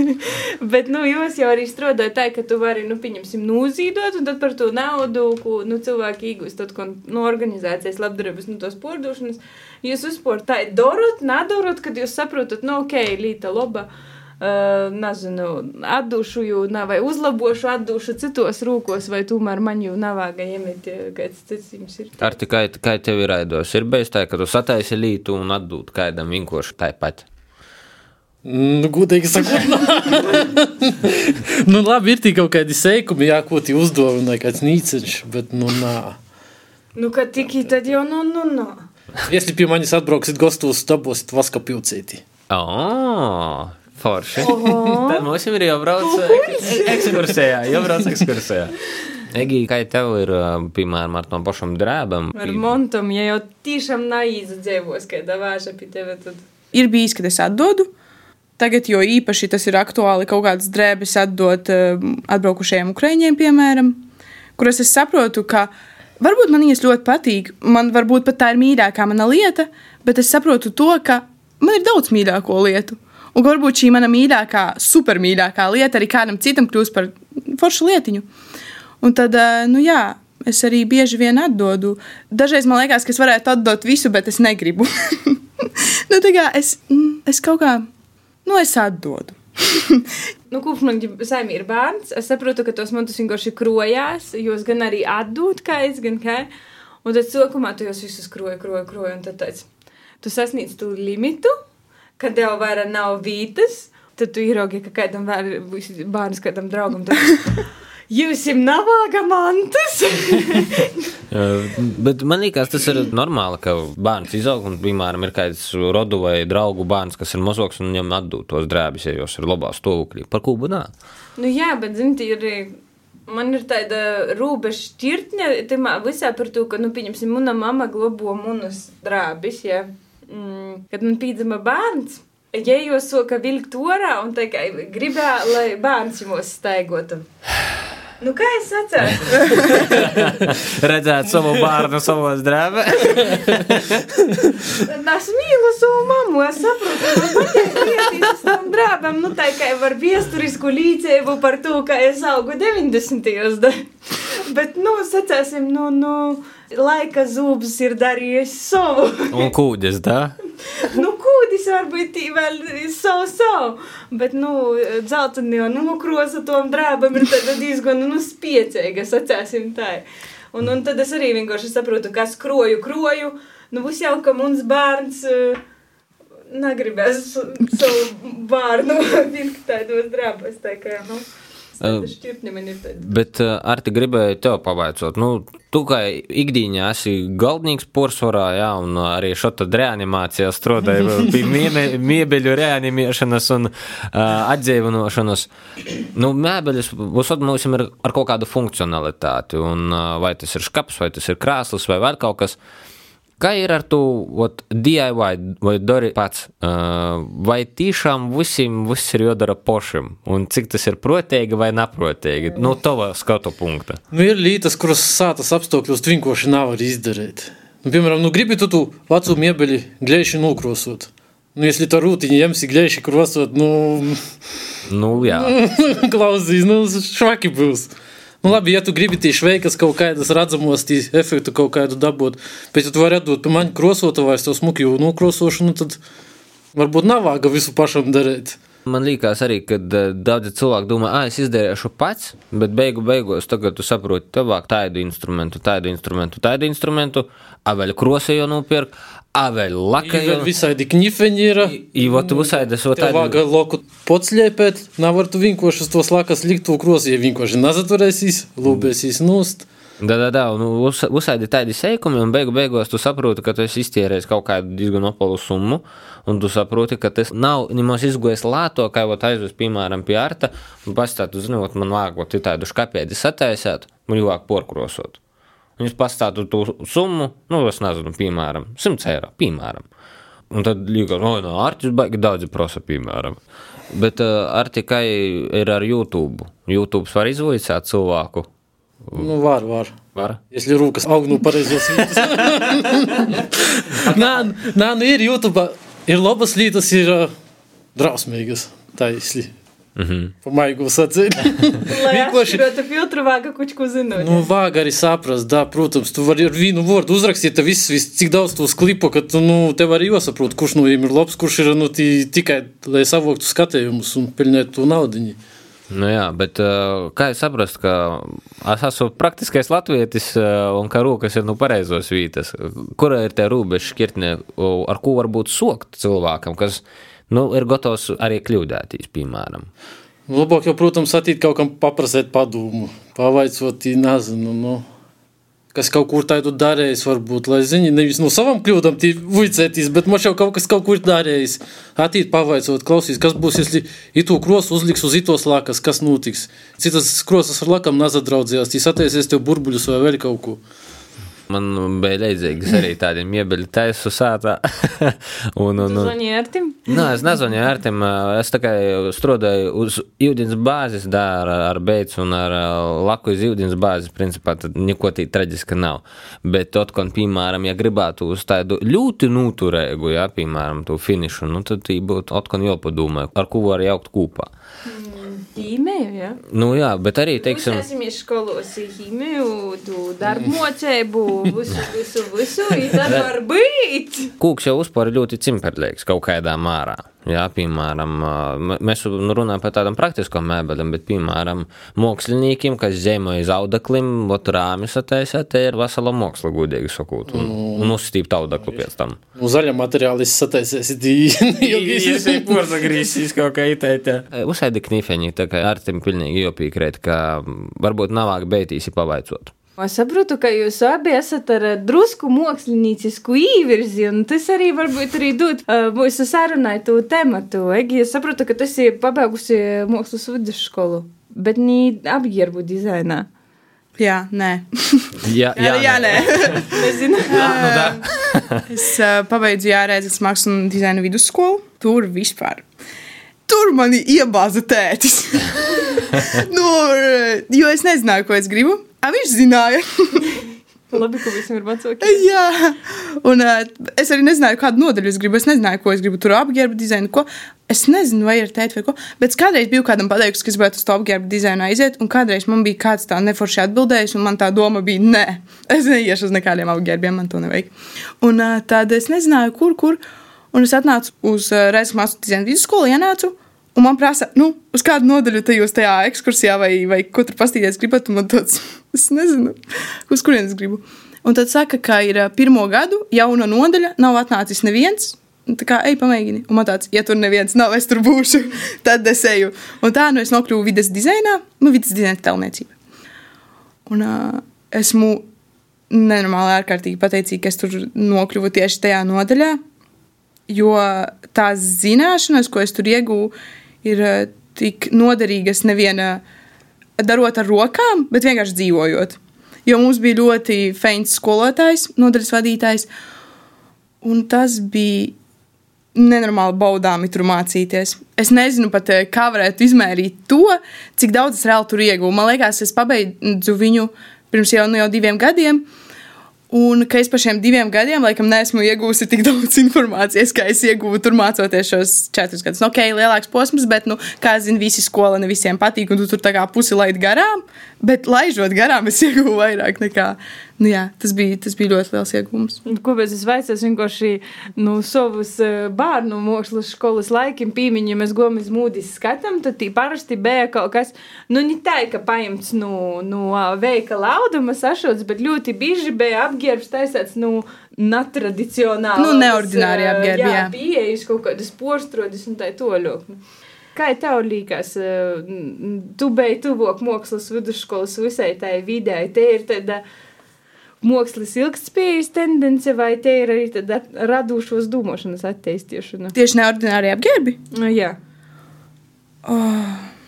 Bet, nu, jūs jau arī strādājat tā, ka tu vari, nu, pieņemsim, nozīdot, un tad par to naudu, ko, nu, cilvēki iegūst, tad, ko, nu, organizācijas labdarības, nu, tos pordošanas, jūs uzport tā, dorot, nadorot, kad jūs saprotat, nu, ok, līta loba Uh, nezinu, atdošu jau, nav, vai uzlabošu, atdošu citos rūkos, vai tomēr man jau nav vāga iemet, ja kāds cits jums ir. Ar tikai kā tev ir raidos, ir bijis tā, ka tu sataisi lītu un atdūt kādam vienkārši tāpat. Nu, gudīgi sakot, nu, labi, ir tik kaut kādi seikumi, jā, ko tie uzdevumi, kāds nīceņš, bet, nu, nā. Nu, kad tiki, tad jau, nu, nu, nu. Если pie manis atbrauksit gastos, dabūsit vaska pilcīti. Oh, forši. Tad mums ir jābrauc ek- ekskursijā, jābrauc ekskursijā. Egi, kā tev ir, piemēram, ar tom pašam drēbam? Ar montam, ja jau tiešām naizi dzīvos, kad vāža pie tevi, tad. Ir bijis, kad es atdodu. Tagad, jo īpaši tas ir aktuāli kaut kādas drēbes atdot atbraukušajiem ukrāņiem, piemēram, kuras es saprotu, ka varbūt man viņas ļoti patīk. Man varbūt pat tā ir mīļākā mana lieta, bet es saprotu to, ka man ir daudz mīļāko lietu. Un varbūt šī mana mīļākā, supermīļākā lieta arī kādam citam kļūst par foršu lietiņu. Un tad, eh, nu jā, es arī bieži vien atdodu. Dažreiz man liekas, ka es varētu atdot visu, bet es negribu. nu, tā kā es, mm, es kaut kā, nu, es atdodu. Nu, kopš man saimī ir bērns, es saprotu, ka tos montus vienkārši krojās, jūs gan arī atdūt, kā es, gan kā. Un tad sākumā tu jūs visus kroji, kroji, kroji, un tad tāds, tu sasniedz tu limitu, kad tev vairāk nav vītas, tad tu ieraugi, ka kādam bērns, kādam draugam. Tad... Jūs jau nav mantas! Bet man liekas, tas ir normāli, ka bērns izaug un, piemēram, ir kāds rodu vai draugu bērns, kas ir mazāks un viņam atdod tos drēbes, ja jūs ir labā stāvoklī. Par ko bunā? nu, jā, bet, zini, ir. Man ir tāda robeža šķirtne, tamā visā par to, ka, nu, pieņemsim, mana mama globo munas drābis, ja. Mm, kad man pīdzama bērns, ja jūs soka vilkt orā un tā kā gribēja, lai bērns jums staigotu. Nu, kā es atceros? Redzēt savu bērnu savos drēbēs. Es mīlu savu mammu, es saprotu, man patīk tam drābam, nu tā kā var viesturisku līdzību par to, kā es augu 90. da. Bet, nu, sacēsim, nu, nu, laika zūbs ir darījis savu. Un kūdis, da? nu, kūdis varbūt vēl savu savu, bet, nu, dzelteni jau nokrosa tom drābam ir diezgan, nu, spiecīga, sacēsim tā. Un, un tad es arī vienkārši saprotu, kas kroju, kroju, nu, būs jau, ka mums bērns uh, negribēs savu bērnu vilkt tādos drābos, tā kā, nu. Bet uh, ar te gribēju tev pavaicot, nu, tu kā ikdienā esi galdnieks porsvarā, jā, un arī šota reanimācijā strādāja pie miebeļu reanimēšanas un uh, atdzīvinošanas. Nu, mēbeļus visot mums ir ar kaut kādu funkcionalitāti, un uh, vai tas ir škaps, vai tas ir krāslis, vai vēl kaut kas. Kā ir ar to ot, DIY vai dari pats? Uh, vai tiešām visiem viss ir jādara pašam? Un cik tas ir protīgi vai neprotīgi? No tava skatu punkta. Nu, ir lietas, kuras sātas apstākļos vienkārši nevar izdarīt. Nu, piemēram, nu, gribi tu tu vecu mēbeli gleiši nokrosot. Nu, ja tā rūtiņa ņemsi gleiši krosot, nu, Nu, jā. klausīs, nu, švaki būs. Nu, labi, ja tu gribi tī šveikas kaut kādas redzamos efektu kaut kādu dabūt, bet ja tu vari atdot pie maņa krosotavais to smuki jau nokrosošanu, tad varbūt nav vāga visu pašam darīt. Man liekas, arī, ka daudzi cilvēki domā, ah, es izdarīšu pats, bet beigu beigās tagad tu saproti, tev vajag tādu instrumentu, tādu instrumentu, tādu instrumentu, a vēl krosēju nopirkt, Ir lakaju. visādi ir. I vot visādas, Tev vajag tādu. loku pocļēpēt, nevar tu vienkārši uz tos lakas likt to krosi, ja vienkārši nezaturēsīs, lūbēsīs nost. Da, da, da, un uz- uzsādi tādi seikumi, un beigu beigās tu saproti, ka tu esi iztērējis kaut kādu diezgan opalu summu, un tu saproti, ka tas nav nemaz izgojis lēto, kā jau aizvest, piemēram, pie arta, un pastāv, tu zini, vot man vot tādu škapēdi sataisēt, man jau vajag porkrosot. Un jūs pastātu to summu, nu, es nezinu, piemēram, 100 eiro, piemēram. Un tad liekas, no, no Artis baigi daudz prasa, piemēram. Bet uh, ar tikai ir ar YouTube. YouTube var izvaicāt cilvēku. Nu, var, var. Var? Если руkas aug no pareizos vietas. nē, nē, nu ir YouTube, ir labas lietas, ir uh, drausmīgas, taisli. Mm -hmm. Vāga kučku zinot. Nu, vāga arī saprast, da, protams, tu vari ar vienu vārdu uzrakstīt, te viss, viss, cik daudz tos klipu, ka tu, nu, tev arī jāsaprot, kurš no viņiem ir labs, kurš ir, nu, tī, tikai, lai savoktu skatējumus un pelnētu to naudiņu. Nu jā, bet uh, kā es saprotu, ka es esmu praktiskais latvietis uh, un ka rokas ir nu pareizos vītas. Kura ir tā robeža šķirtne, ar ko var būt sokt cilvēkam, kas nu, ir gatavs arī kļūdēties, piemēram? Labāk jau, protams, atīt kaut kam paprasēt padomu, pavaicot, nezinu, nu, kas kaut kur tādu darījis, varbūt, lai zini, nevis no savām kļūdām tī vuicētīs, bet man jau kaut kas kaut kur darījis. Atīt pavaicot, klausīs, kas būs, ja itu krosu uzliks uz itos lakas, kas notiks. Citas krosas ar lakam nazadraudzījās, tī sataisies tev burbuļus vai vēl kaut ko. Man bija leidzīgs arī tādiem iebeļu taisu sātā. un, un, un, Zvanīja ar tim? Nē, es nezvanīju ar tiem. Es tikai strādāju uz ūdens bāzes, da, ar, ar beidu un ar laku uz ūdens bāzes. Principā tad neko tī traģiska nav. Bet, tot, kon, piemēram, ja gribētu uz tādu ļoti noturīgu, ja, piemēram, to finišu, nu, tad tī būtu atkal jāpadomā, ar ko var jaukt kopā. Ķīmēju, jā. Nu, jā, bet arī, teiksim, Mēs esam skolos ķīmēju, tu darbu mocēbu, visu, visu, visu, i tad var būt. Kūks jau uzpār ļoti cimperlīgs kaut kādā mārā. Jā, piemēram, mēs nu, runājam par tādām praktiskām mēbelēm, bet, piemēram, māksliniekiem, kas zemoja zaudeklim, ot rāmis attaisa, te ir vesela māksla, gudīgi sakot, un, un uzstīt audeklu pēc tam. Nu, zaļa materiāla izsataisies ilgi. porzagrīsīs kaut kā itētē. Uzsaidi knifeņi, tā kā ar tiem pilnīgi jopīkrēt, ka varbūt navāk beitīs pavaicot. Es saprotu, ka jūs abi esat ar eh, drusku māksliniecisku īvirzi, un tas arī varbūt arī dod uh, mūsu sarunai to tematu. Egi, es saprotu, ka tas ir pabeigusi mākslas vidusskolu, bet nī apģērbu dizainā. Jā, nē. Jā, Jā, jā, nē. Nezinu. Es uh, pabeidzu jārēdzes mākslas un dizaina vidusskolu. Tur vispār. Tur mani iebāza tētis. nu, jo es nezināju, ko es gribu. A, viņš zināja. Labi, ka visiem ir vecāki. Jā, un uh, es arī nezināju, kādu nodaļu es gribu. Es nezināju, ko es gribu tur apģērbu dizainu. Ko. Es nezinu, vai ir tēta vai ko. Bet kādreiz biju kādam pateikusi, ka es gribētu uz to apģērbu dizainu aiziet, un kādreiz man bija kāds tā neforši atbildējis, un man tā doma bija, nē, es neiešu uz nekādiem apģērbiem, man to nevajag. Un uh, tad es nezināju, kur, kur. Un es atnācu uz uh, Reizes mākslas dizaina vidusskolu, ienācu. Un man prasa, nu, uz kādu nodaļu te jūs tajā ekskursijā vai, vai ko tur pastīties gribat, un man tāds, es nezinu, uz kurienes gribu. Un tad saka, ka ir ā, pirmo gadu jauna nodaļa, nav atnācis neviens. Tā kā ej, pamēģini. Un man tāds, ja tur neviens nav, es tur būšu. Tad es eju. Un tā, nu, es nokļuvu vidas dizainā, nu, vidas dizaina tēlniecība. Un uh, esmu nenormāli ārkārtīgi pateicīga, ka es tur nokļuvu tieši tajā nodaļā. Jo tās zināšanas, ko es tur iegūstu, ir eh, tik noderīgas neviena darot ar rokām, bet vienkārši dzīvojot. Jo mums bija ļoti feins skolotājs, nodaļas vadītājs, un tas bija nenormāli baudāmi tur mācīties. Es nezinu pat, eh, kā varētu izmērīt to, cik daudz es reāli tur ieguvu. Man liekas, es pabeidzu viņu pirms jau, nu, jau diviem gadiem. Un ka es par šiem diviem gadiem, laikam, neesmu iegūsi tik daudz informācijas, kā es ieguvu tur mācoties šos četrus gadus. Nu, ok, lielāks posms, bet, nu, kā zina, visi skola ne visiem patīk, un tu tur tā kā pusi laid garām. Bet, laižot garām, es ieguvu vairāk nekā. Nu, jā, tas bija, tas bija ļoti liels iegūms. Kāpēc es vaicu vienkārši nu, savus eh, bērnu mākslas skolas laikiem, pīmiņiem, mēs gājām uz mūdīs skatām, tad parasti bija kaut kas, nu, ne tā, ka paņemts no, no ā, veikala auduma sašots, bet ļoti bieži bija apģērbs taisāts, nu, netradicionāli. Nu, neordināri apģērbi, jā. Jā, pieejas kaut kādas porstrodis un tā toļok. Kā tev liekas, eh, tu biji tuvāk mākslas vidusskolas visai tai vidē, te ir tāda mākslas ilgspējas tendence, vai te ir arī radošos domāšanas attīstīšana? Tieši neordināri apģērbi. Nu, jā.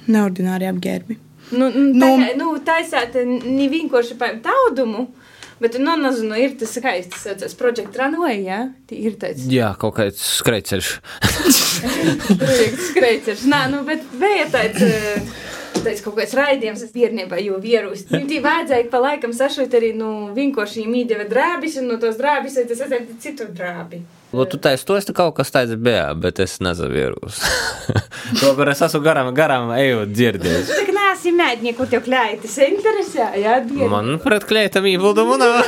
Neordināri apģērbi. Nu, nu, Nu- tā, nu, taisāt ne vienkārši pa taudumu, bet, nu, nezinu, ir tas skaists, tas projekts Runway, jā? Tī Ir tāds Jā, kaut kāds skrejceļš. projekts skreicers. Nā, nu, bet bija tāds. tāds kaut kāds raidījums, es bērnībā jau vierus. Viņam tī vajadzēja pa laikam sašūt arī, nu, vienkārši mīdeva drābis, un no tos drābis, tas aizēt citu drābi. Ot, tu taisi tos, kaut kas tāds bija, bet es nezavieros. to, kur es esmu garām, garām ejot dzirdējis. Tā kā nāsi mēdnieku, tev klētis interesē, jā, bērni. Man pret klētam iebildumu nav.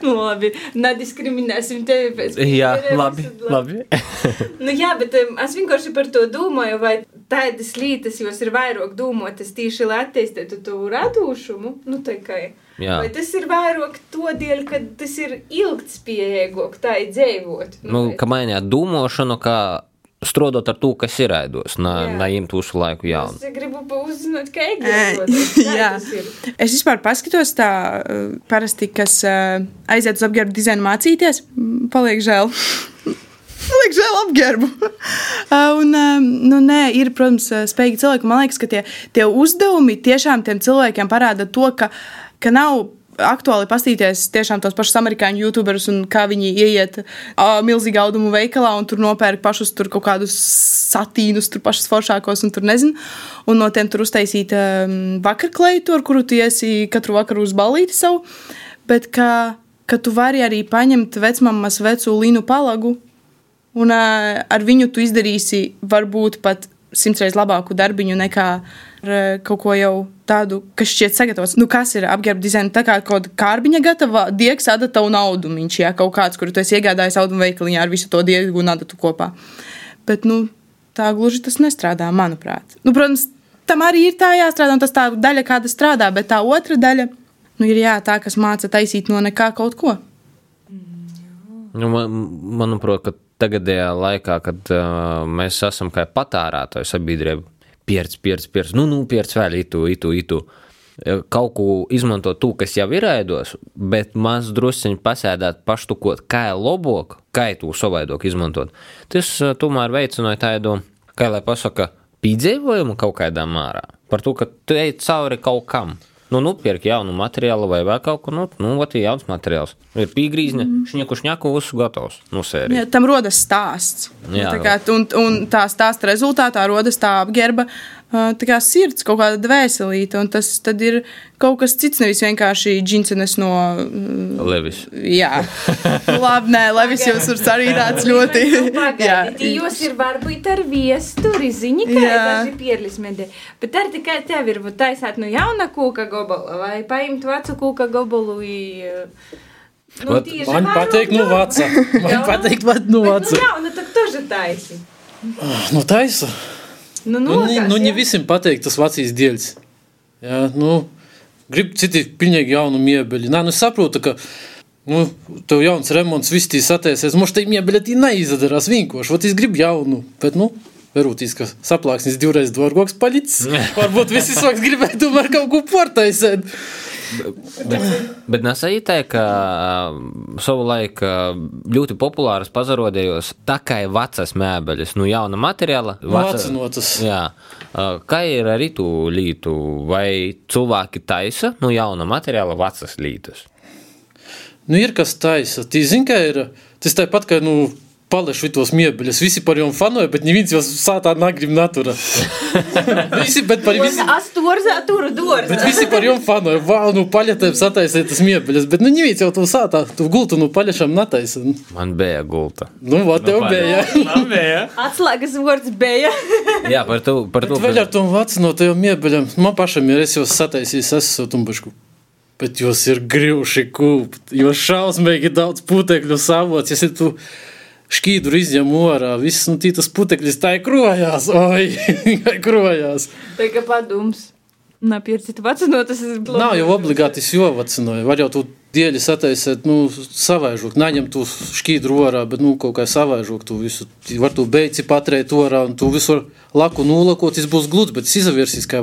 Nu, labi, nediskriminēsim tevi pēc Jā, labi, labi. Nu, jā, bet um, es vienkārši par to domāju, vai tādas lietas jūs ir vairāk domātas tieši, lai attīstītu to radošumu. Nu, tā kā. Jā. Vai tas ir vairāk to dēļ, ka tas ir ilgspējīgāk, tā ir dzīvot? Nu, ka mainījāt domāšanu, kā strādāt ar to, kas ir aidos, Jā. neņemt visu laiku jaunu. Es gribu uzzināt, kā jā. Es vispār paskatos, tā uh, parasti, kas uh, aiziet uz apģērbu dizainu mācīties, mm, paliek žēl. Paliek žēl apģērbu. Uh, un, um, nu, nē, ir, protams, uh, spējīgi cilvēki. Man liekas, ka tie, tie uzdevumi tiešām tiem cilvēkiem parāda to, ka, ka nav aktuāli paskatīties tiešām tos pašus amerikāņu youtuberus un kā viņi ieiet uh, milzīgā audumu veikalā un tur nopērk pašus tur kaut kādus satīnus, tur pašus foršākos un tur nezinu. Un no tiem tur uztaisīt um, vakarklaitu, ar kuru tu iesi katru vakaru uz ballīti savu. Bet ka, ka tu vari arī paņemt vecmāmas vecu līnu palagu un uh, ar viņu tu izdarīsi varbūt pat simtreiz labāku darbiņu nekā, ar eh, kaut ko jau tādu, kas šķiet sagatavots. Nu, kas ir apģērba dizaina? Tā kā kaut kāda kārbiņa gatava, diegs adata un audumiņš, jā, kaut kāds, kuru tu esi iegādājis audumu veikaliņā ar visu to diegu un adatu kopā. Bet, nu, tā gluži tas nestrādā, manuprāt. Nu, protams, tam arī ir tā jāstrādā, un tas tā daļa, kāda strādā, bet tā otra daļa, nu, ir jā, tā, kas māca taisīt no nekā kaut ko. Nu, man, manuprāt, tagadējā laikā, kad uh, mēs esam kā patērētāji sabiedrība, pieredz, pieredz, pieredz, nu, nu, pieredz vēl itu, itu, itu. Kaut ko izmantot to, kas jau ir ēdos, bet maz drusciņi pasēdēt paštukot, kā labāk, kā to savaidok izmantot. Tas uh, tomēr veicināja tādu, kā lai pasaka, piedzīvojumu kaut kādā mārā. Par to, ka tu ej cauri kaut kam. Nu, nu, pirkt jaunu materiālu vai vēl kaut ko, nu, nu, ot, ir jauns materiāls. Ir pīgrīzne, mm. šņaku, šņaku, visu gatavs. Nu, sērija. Jā, tam rodas stāsts. Jā. tā kā, un, un tā stāsta rezultātā rodas tā apģērba ā, tā kā sirds, kaut kāda dvēselīte. Un tas tad ir kaut kas cits, nevis vienkārši džinsenes no. Levis. Jā, labi, nē, Levis jums ir arī tāds ļoti. Jā, Jūs ir varbūt ar viesturi ziņa, kā Jā. daži pierlismedi. Bet ar tikai tev ir būt taisāt no jauna kūka gobala vai paimt vecu kūka gobalu i... Nu, Vat Man patīk, nu, vāca. Man patīk, nu, vāca. nu, jā, nu, tad tu taisi. Nu, taisa. Nu, Nu, nu, nu, ne visiem patīk tas vecīs dēļs. Jā, nu, grib citi pilnīgi jaunu miebeļu. Nē, nu, saprotu, ka, nu, tev jauns remonts, viss tīs attēsies. Mums tai miebeļa tī neizdarās vienkoši. Vat es gribu jaunu, bet, nu, Verūtīs, ka saplāksnis divreiz dārgāks palicis. Varbūt visi sāks gribēt tomēr kaut ko portaisēt. Bet, bet nesajūtē, ka ā, savulaik ā, ļoti populāras pazarodējos tā kā ir vecas mēbeles, nu jauna materiāla. Vacinotas. Jā. Ā, Kā ir ar ritu lītu? Vai cilvēki taisa no jauna materiāla vecas lītas? Nu, ir kas taisa. Tī zin, ka ir tas tāpat, ka, nu, palešu tos miebeļus. Visi par jom fanoja, bet neviens jau sātā nagrib natura. visi, bet par visi. Astorzā tur Bet dārza. visi par jums fanoja, wow, nu, paļetēm sataisīt tas miebeļus, bet, nu, neviens jau to sātā, tu gultu, nu, paļešam nataisa. Man bija gulta. Nu, va, tev bija, jā. Atslēgas vārds bija. Jā, par to. Par to Bet vēl ar tom vacu no tev miebeļiem, man pašam ir, es jau sataisījis, es esmu tumbašku. Bet jūs ir grūši kūpt, jo šausmīgi daudz putekļu savots, ja tu šķīdru izņem orā, viss, nu, tas putekļis tā ir krojās, oi, krojās. Tā kā padoms. Nā, piercīt vecino, tas ir blūzi. Nav jau obligāti jovacinoja. Var jau tu dieļi sataisīt, nu, savaižok. Naņem tu šķīdru orā, bet, nu, kaut kā savaižok tu visu. Var tu beidzi patrēt orā, un tu visu laku nulakot, tas būs gluds, bet tas izaversies kā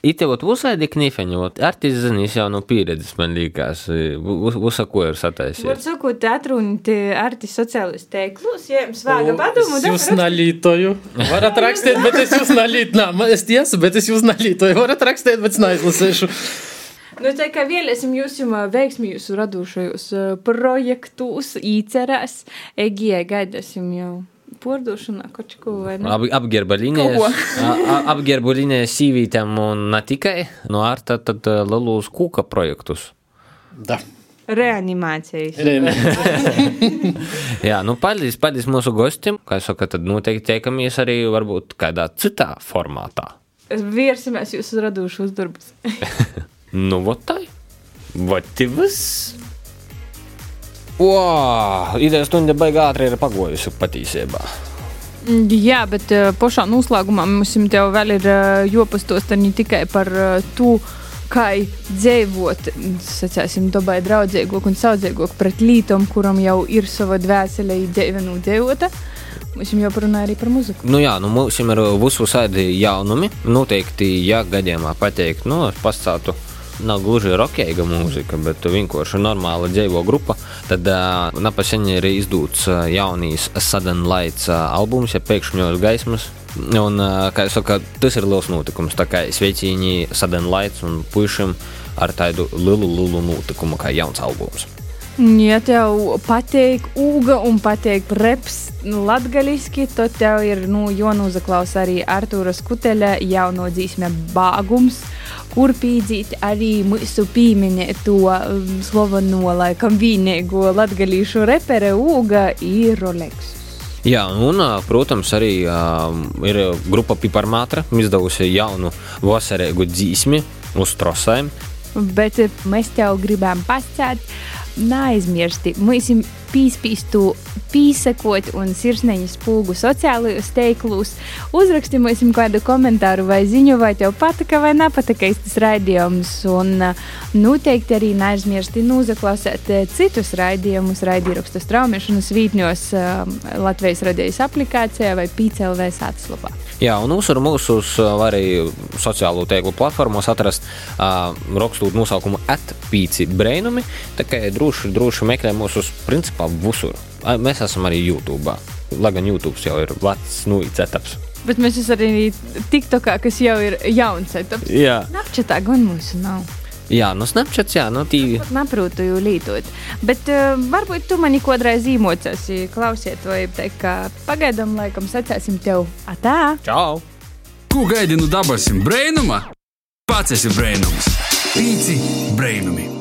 vacs. Itevot uzlaidi knifiņot, Artis zinīs jau no pieredzes, man liekas, uzsako ir sataisījis. Var sakot, atrunīt arti sociālajos tēklos, ja jums vāga padomu, Es jūs nalītoju. Varat rakstīt, bet es jūs nalītoju. Nā, man- es tiesu, bet es jūs nalītoju. Varat rakstīt, bet es neizlasīšu. Nu, tā kā vēlēsim jūs jums veiksmi jūsu radošajos uh, projektos, īcerās, Egijai gaidāsim jau pordošanā, kaut ko vai ne? Ap, apģērba līnijas, apģērba līnijas sīvītēm un ne tikai no Arta, tad uh, Lelūs kūka projektus. Da. Reanimācijas. Rēni. Jā, nu paldies, paldies mūsu gostiem. Kā es saku, tad noteikti tiekamies arī varbūt kādā citā formātā. Vērsimies jūsu radošos darbus. Nu, vot tā. Vot tie viss. Wow, ideja stunda baigā ātri ir pagojusi patiesībā. Jā, bet uh, pašā noslēgumā mums jau vēl ir uh, jopastos ne tikai par uh, to, kā dzīvot, sacīsim, dabai draudzīgāk un saudzīgāk pret lītām, kuram jau ir sava dvēsele dzīve nudzīvota. Mums jau parunāja arī par muziku. Nu jā, nu mums ir visu sēdi jaunumi. Noteikti, ja gadījumā pateikt, nu, pastātu. Nav gluži rokēga mūzika, bet vienkārši normāla dzīvo grupa. Tad uh, nepaseņi ir izdots uh, jaunīs Sudden Lights uh, albums, ja pēkšņos gaismas. Un, uh, kā jau saka, tas ir liels notikums. Tā kā sveicīņi Sudden Lights un puišiem ar tādu lielu, lielu notikumu kā jauns albums. Ja tev patīk ūga un patīk reps latgaliski, tad tev ir nu, jānozaklaus arī Artūra Skuteļa jauno dzīsme bāgums, kur pīdzīt arī mūsu pieminēto um, slaveno laikam vienīgo latgalīšu repere ūga ir Rolex. Jā, un, protams, arī uh, ir grupa Piparmātra izdevusi jaunu vasarīgu dzīsmi uz trosēm. Bet mēs tev gribam pasakāt, neaizmirsti. Mums ir pīspīstu pīsakot un sirsneņas pūgu sociālajos teiklos. Uzraksti mums kādu komentāru vai ziņu, vai tev patika vai nepatika tas raidījums. Un uh, noteikti arī neaizmirsti noklausīt uh, citus raidījumus, raidījuma straumēšanas vītņos uh, Latvijas radijas aplikācijā vai PCLV sātaslapā. Jā, un uzsver mūsu arī sociālo tīklu platformos atrast uh, rakstot nosaukumu atpīci brainumi. Tā kā droši, droši meklē mūsu principā visur. Mēs esam arī YouTube. Lai gan YouTube jau ir vecs, nu, etaps. Bet mēs esam arī TikTokā, kas jau ir jauns etaps. Jā, Napčatā gan mūsu nav. jā nu, Snapchat, jā, nu, tī. Naprūtu jau lietot. Bet uh, varbūt tu mani kādreiz īmocēs, klausiet, vai teikt, ka pagaidām laikam sacēsim tev atā. Čau! Ko gaidi no dabasim brainuma? Pats esi brainums. Pīci brainumi.